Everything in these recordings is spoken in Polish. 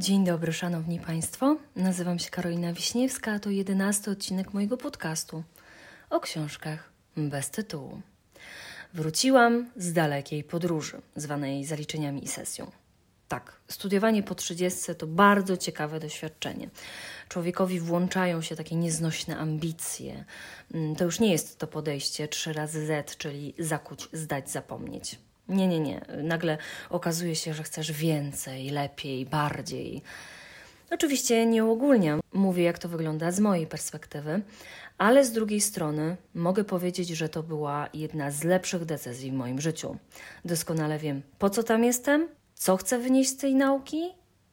Dzień dobry, szanowni państwo. Nazywam się Karolina Wiśniewska, a to jedenasty odcinek mojego podcastu o książkach bez tytułu. Wróciłam z dalekiej podróży, zwanej zaliczeniami i sesją. Tak, studiowanie po 30 to bardzo ciekawe doświadczenie. Człowiekowi włączają się takie nieznośne ambicje. Mm, to już nie jest to podejście 3 razy Z, czyli zakuć, zdać, zapomnieć. Nie, nie, nie. Nagle okazuje się, że chcesz więcej, lepiej, bardziej. Oczywiście nie uogólniam, mówię jak to wygląda z mojej perspektywy, ale z drugiej strony mogę powiedzieć, że to była jedna z lepszych decyzji w moim życiu. Doskonale wiem, po co tam jestem, co chcę wynieść z tej nauki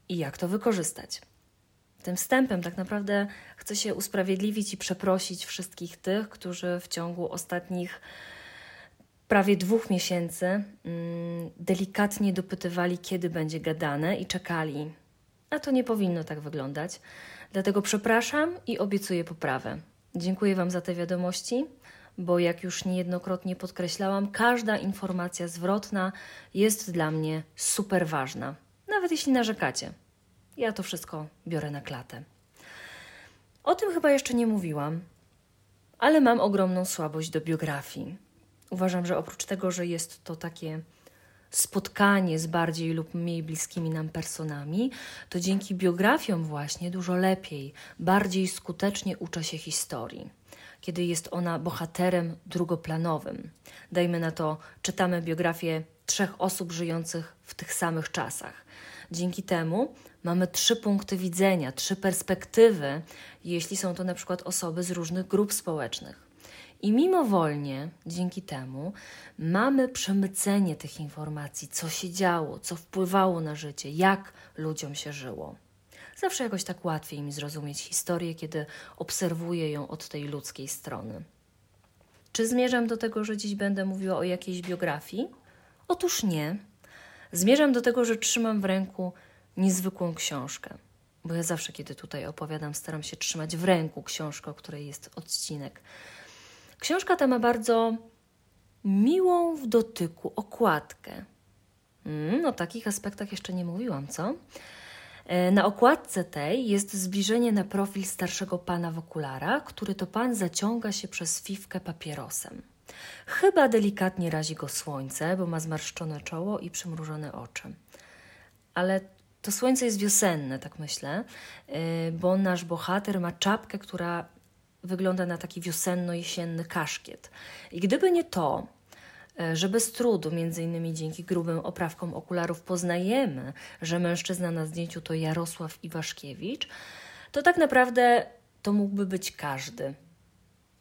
i jak to wykorzystać. Tym wstępem tak naprawdę chcę się usprawiedliwić i przeprosić wszystkich tych, którzy w ciągu ostatnich prawie dwóch miesięcy mm, delikatnie dopytywali, kiedy będzie gadane i czekali. A to nie powinno tak wyglądać. Dlatego przepraszam i obiecuję poprawę. Dziękuję Wam za te wiadomości, bo jak już niejednokrotnie podkreślałam, każda informacja zwrotna jest dla mnie super ważna, nawet jeśli narzekacie. Ja to wszystko biorę na klatę. O tym chyba jeszcze nie mówiłam, ale mam ogromną słabość do biografii. Uważam, że oprócz tego, że jest to takie spotkanie z bardziej lub mniej bliskimi nam personami, to dzięki biografiom właśnie dużo lepiej, bardziej skutecznie uczę się historii, kiedy jest ona bohaterem drugoplanowym. Dajmy na to, czytamy biografię trzech osób żyjących w tych samych czasach. Dzięki temu mamy trzy punkty widzenia, trzy perspektywy, jeśli są to na przykład osoby z różnych grup społecznych. I mimowolnie dzięki temu mamy przemycenie tych informacji, co się działo, co wpływało na życie, jak ludziom się żyło. Zawsze jakoś tak łatwiej mi zrozumieć historię, kiedy obserwuję ją od tej ludzkiej strony. Czy zmierzam do tego, że dziś będę mówiła o jakiejś biografii? Otóż nie. Zmierzam do tego, że trzymam w ręku niezwykłą książkę. Bo ja zawsze, kiedy tutaj opowiadam, staram się trzymać w ręku książkę, o której jest odcinek. Książka ta ma bardzo miłą w dotyku okładkę. Mm, o takich aspektach jeszcze nie mówiłam, co? E, na okładce tej jest zbliżenie na profil starszego pana w okularach, który to pan zaciąga się przez fifkę papierosem. Chyba delikatnie razi go słońce, bo ma zmarszczone czoło i przymrużone oczy. Ale to słońce jest wiosenne, tak myślę, e, bo nasz bohater ma czapkę, która wygląda na taki wiosenno-jesienny kaszkiet. I gdyby nie to, e, że bez trudu, między innymi dzięki grubym oprawkom okularów, poznajemy, że mężczyzna na zdjęciu to Jarosław Iwaszkiewicz, to tak naprawdę to mógłby być każdy.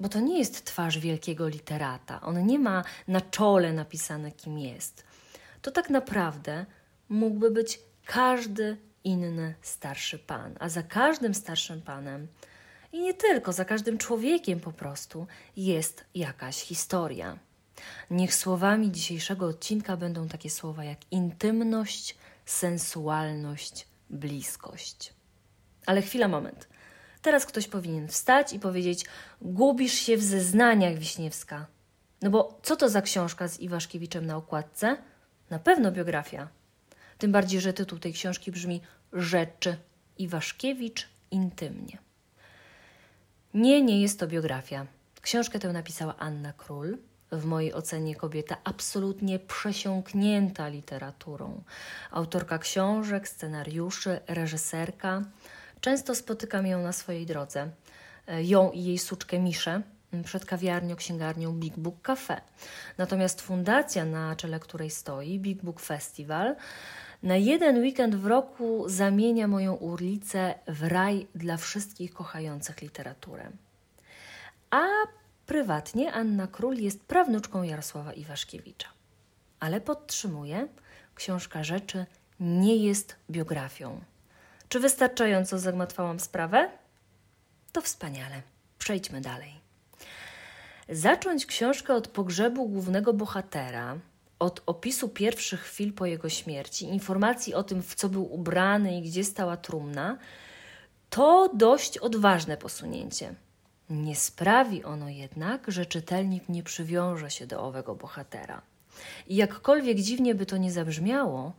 Bo to nie jest twarz wielkiego literata. On nie ma na czole napisane, kim jest. To tak naprawdę mógłby być każdy inny starszy pan. A za każdym starszym panem i nie tylko, za każdym człowiekiem po prostu jest jakaś historia. Niech słowami dzisiejszego odcinka będą takie słowa jak intymność, sensualność, bliskość. Ale chwila, moment. Teraz ktoś powinien wstać i powiedzieć: Gubisz się w zeznaniach, Wiśniewska. No bo co to za książka z Iwaszkiewiczem na okładce? Na pewno biografia. Tym bardziej, że tytuł tej książki brzmi Rzeczy Iwaszkiewicz intymnie. Nie, nie jest to biografia. Książkę tę napisała Anna Król. W mojej ocenie kobieta absolutnie przesiąknięta literaturą. Autorka książek, scenariuszy, reżyserka. Często spotykam ją na swojej drodze. Ją i jej suczkę Miszę przed kawiarnią, księgarnią Big Book Cafe. Natomiast fundacja, na czele której stoi, Big Book Festival, na jeden weekend w roku zamienia moją urlicę w raj dla wszystkich kochających literaturę. A prywatnie Anna Król jest prawnuczką Jarosława Iwaszkiewicza. Ale podtrzymuję, książka rzeczy nie jest biografią. Czy wystarczająco zagmatwałam sprawę? To wspaniale. Przejdźmy dalej. Zacząć książkę od pogrzebu głównego bohatera, od opisu pierwszych chwil po jego śmierci, informacji o tym, w co był ubrany i gdzie stała trumna, to dość odważne posunięcie. Nie sprawi ono jednak, że czytelnik nie przywiąże się do owego bohatera. I jakkolwiek dziwnie by to nie zabrzmiało,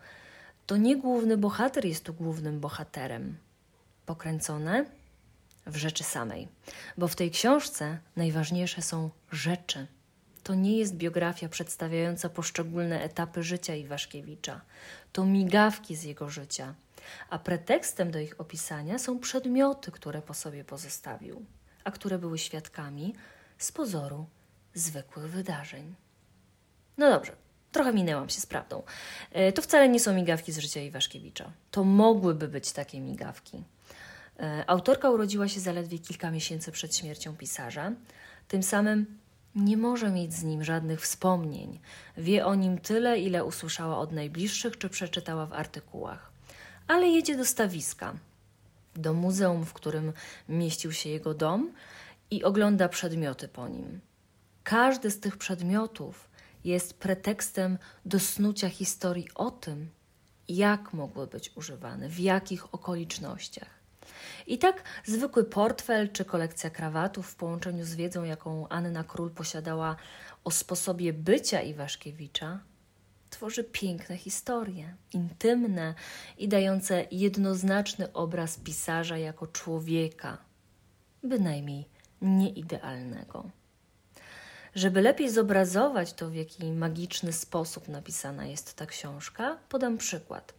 to nie główny bohater jest tu głównym bohaterem. Pokręcone w rzeczy samej, bo w tej książce najważniejsze są rzeczy. To nie jest biografia przedstawiająca poszczególne etapy życia Iwaszkiewicza. To migawki z jego życia, a pretekstem do ich opisania są przedmioty, które po sobie pozostawił, a które były świadkami z pozoru zwykłych wydarzeń. No dobrze, trochę minęłam się z prawdą. E, to wcale nie są migawki z życia Iwaszkiewicza. To mogłyby być takie migawki. E, autorka urodziła się zaledwie kilka miesięcy przed śmiercią pisarza. Tym samym nie może mieć z nim żadnych wspomnień. Wie o nim tyle, ile usłyszała od najbliższych czy przeczytała w artykułach. Ale jedzie do stawiska, do muzeum, w którym mieścił się jego dom i ogląda przedmioty po nim. Każdy z tych przedmiotów jest pretekstem do snucia historii o tym, jak mogły być używane, w jakich okolicznościach. I tak zwykły portfel czy kolekcja krawatów w połączeniu z wiedzą, jaką Anna Król posiadała o sposobie bycia Iwaszkiewicza, tworzy piękne historie, intymne i dające jednoznaczny obraz pisarza jako człowieka, bynajmniej nieidealnego. Żeby lepiej zobrazować to, w jaki magiczny sposób napisana jest ta książka, podam przykład.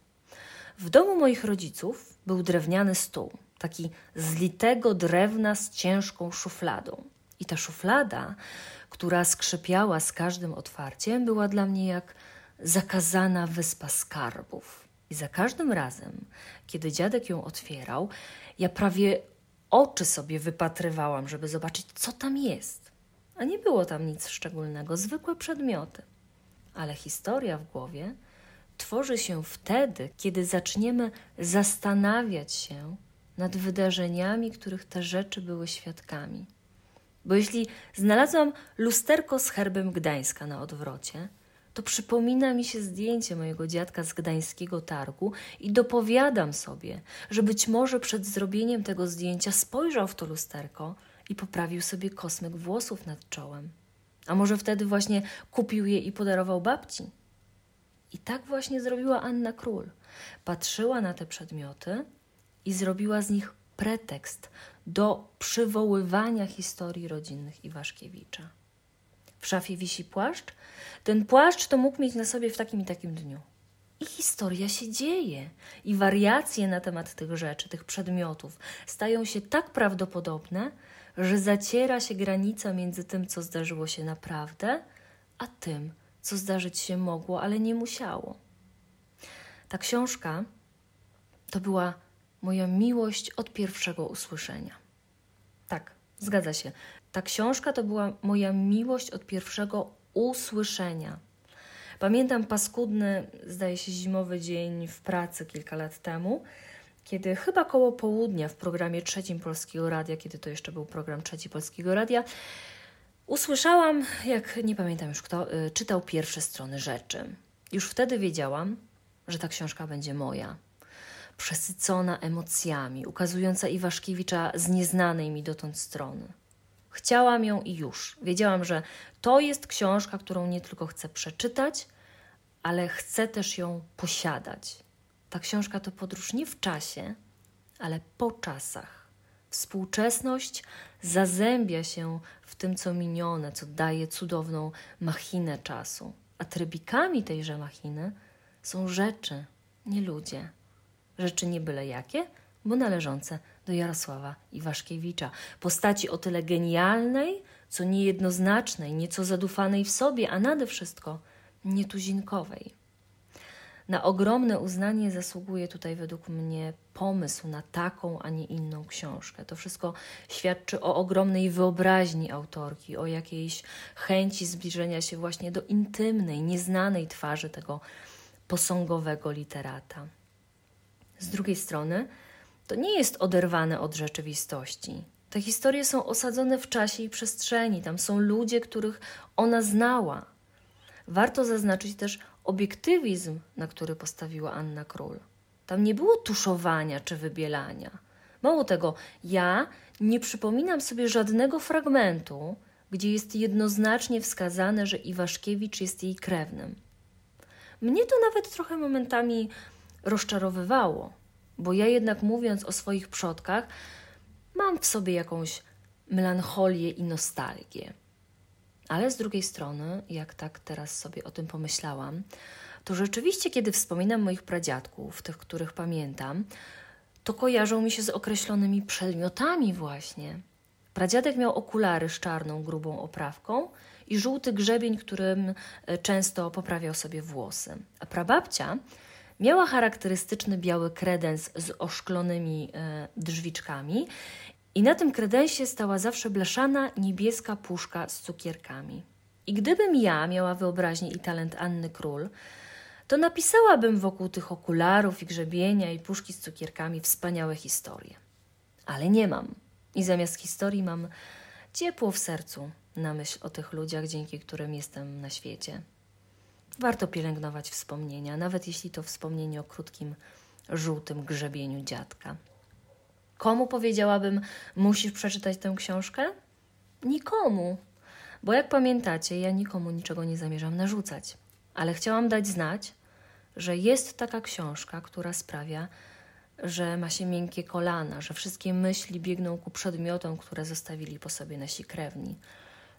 W domu moich rodziców był drewniany stół, taki z litego drewna z ciężką szufladą. I ta szuflada, która skrzypiała z każdym otwarciem, była dla mnie jak zakazana wyspa skarbów. I za każdym razem, kiedy dziadek ją otwierał, ja prawie oczy sobie wypatrywałam, żeby zobaczyć, co tam jest. A nie było tam nic szczególnego, zwykłe przedmioty. Ale historia w głowie tworzy się wtedy, kiedy zaczniemy zastanawiać się nad wydarzeniami, których te rzeczy były świadkami. Bo jeśli znalazłam lusterko z herbem Gdańska na odwrocie, to przypomina mi się zdjęcie mojego dziadka z gdańskiego targu i dopowiadam sobie, że być może przed zrobieniem tego zdjęcia spojrzał w to lusterko i poprawił sobie kosmyk włosów nad czołem. A może wtedy właśnie kupił je i podarował babci? I tak właśnie zrobiła Anna Król. Patrzyła na te przedmioty i zrobiła z nich pretekst do przywoływania historii rodzinnych Iwaszkiewicza. W szafie wisi płaszcz. Ten płaszcz to mógł mieć na sobie w takim i takim dniu. I historia się dzieje, i wariacje na temat tych rzeczy, tych przedmiotów stają się tak prawdopodobne, że zaciera się granica między tym, co zdarzyło się naprawdę, a tym, co zdarzyć się mogło, ale nie musiało. Ta książka to była moja miłość od pierwszego usłyszenia. Tak, zgadza się. Ta książka to była moja miłość od pierwszego usłyszenia. Pamiętam paskudny, zdaje się, zimowy dzień w pracy kilka lat temu, kiedy chyba koło południa w programie trzecim Polskiego Radia, kiedy to jeszcze był program trzeci Polskiego Radia, usłyszałam, jak nie pamiętam już kto, y, czytał pierwsze strony rzeczy. Już wtedy wiedziałam, że ta książka będzie moja. Przesycona emocjami, ukazująca Iwaszkiewicza z nieznanej mi dotąd strony. Chciałam ją i już. Wiedziałam, że to jest książka, którą nie tylko chcę przeczytać, ale chcę też ją posiadać. Ta książka to podróż nie w czasie, ale po czasach. Współczesność zazębia się w tym, co minione, co daje cudowną machinę czasu. A trybikami tejże machiny są rzeczy, nie ludzie. Rzeczy nie byle jakie, bo należące do Jarosława Iwaszkiewicza. Postaci o tyle genialnej, co niejednoznacznej, nieco zadufanej w sobie, a nade wszystko nietuzinkowej. Na ogromne uznanie zasługuje tutaj według mnie pomysł na taką, a nie inną książkę. To wszystko świadczy o ogromnej wyobraźni autorki, o jakiejś chęci zbliżenia się właśnie do intymnej, nieznanej twarzy tego posągowego literata. Z drugiej strony, to nie jest oderwane od rzeczywistości. Te historie są osadzone w czasie i przestrzeni, tam są ludzie, których ona znała. Warto zaznaczyć też obiektywizm, na który postawiła Anna Król. Tam nie było tuszowania czy wybielania. Mało tego, ja nie przypominam sobie żadnego fragmentu, gdzie jest jednoznacznie wskazane, że Iwaszkiewicz jest jej krewnym. Mnie to nawet trochę momentami rozczarowywało, bo ja jednak mówiąc o swoich przodkach, mam w sobie jakąś melancholię i nostalgię. Ale z drugiej strony, jak tak teraz sobie o tym pomyślałam, to rzeczywiście, kiedy wspominam moich pradziadków, tych, których pamiętam, to kojarzą mi się z określonymi przedmiotami właśnie. Pradziadek miał okulary z czarną, grubą oprawką i żółty grzebień, którym e, często poprawiał sobie włosy. A prababcia miała charakterystyczny biały kredens z oszklonymi e, drzwiczkami i na tym kredensie stała zawsze blaszana niebieska puszka z cukierkami. I gdybym ja miała wyobraźnię i talent Anny Król, to napisałabym wokół tych okularów i grzebienia i puszki z cukierkami wspaniałe historie. Ale nie mam. I zamiast historii mam ciepło w sercu na myśl o tych ludziach, dzięki którym jestem na świecie. Warto pielęgnować wspomnienia, nawet jeśli to wspomnienie o krótkim, żółtym grzebieniu dziadka. Komu powiedziałabym, musisz przeczytać tę książkę? Nikomu, bo jak pamiętacie, ja nikomu niczego nie zamierzam narzucać, ale chciałam dać znać, że jest taka książka, która sprawia, że ma się miękkie kolana, że wszystkie myśli biegną ku przedmiotom, które zostawili po sobie nasi krewni.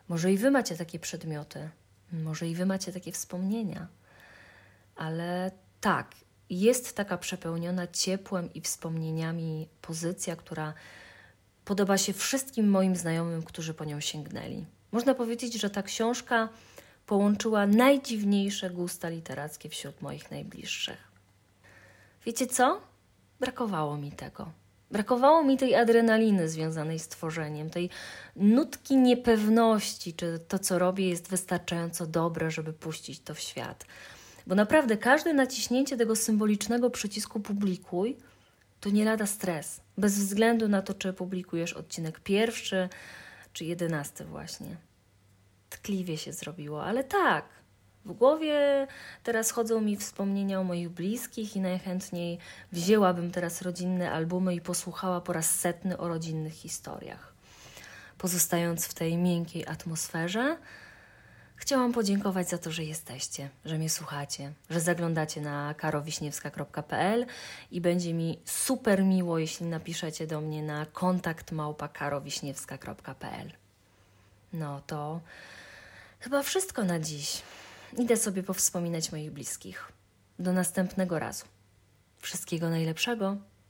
Może i wy macie takie przedmioty, może i wy macie takie wspomnienia, ale tak, jest taka przepełniona ciepłem i wspomnieniami pozycja, która podoba się wszystkim moim znajomym, którzy po nią sięgnęli. Można powiedzieć, że ta książka połączyła najdziwniejsze gusta literackie wśród moich najbliższych. Wiecie co? Brakowało mi tego. Brakowało mi tej adrenaliny związanej z tworzeniem, tej nutki niepewności, czy to, co robię, jest wystarczająco dobre, żeby puścić to w świat. Bo naprawdę każde naciśnięcie tego symbolicznego przycisku publikuj to nie lada stres, bez względu na to, czy publikujesz odcinek pierwszy czy jedenasty właśnie. Tkliwie się zrobiło, ale tak, w głowie teraz chodzą mi wspomnienia o moich bliskich i najchętniej wzięłabym teraz rodzinne albumy i posłuchała po raz setny o rodzinnych historiach. Pozostając w tej miękkiej atmosferze, chciałam podziękować za to, że jesteście, że mnie słuchacie, że zaglądacie na karowiśniewska.pl i będzie mi super miło, jeśli napiszecie do mnie na kontakt małpa karowiśniewska.pl. No to chyba wszystko na dziś. Idę sobie powspominać moich bliskich. Do następnego razu. Wszystkiego najlepszego.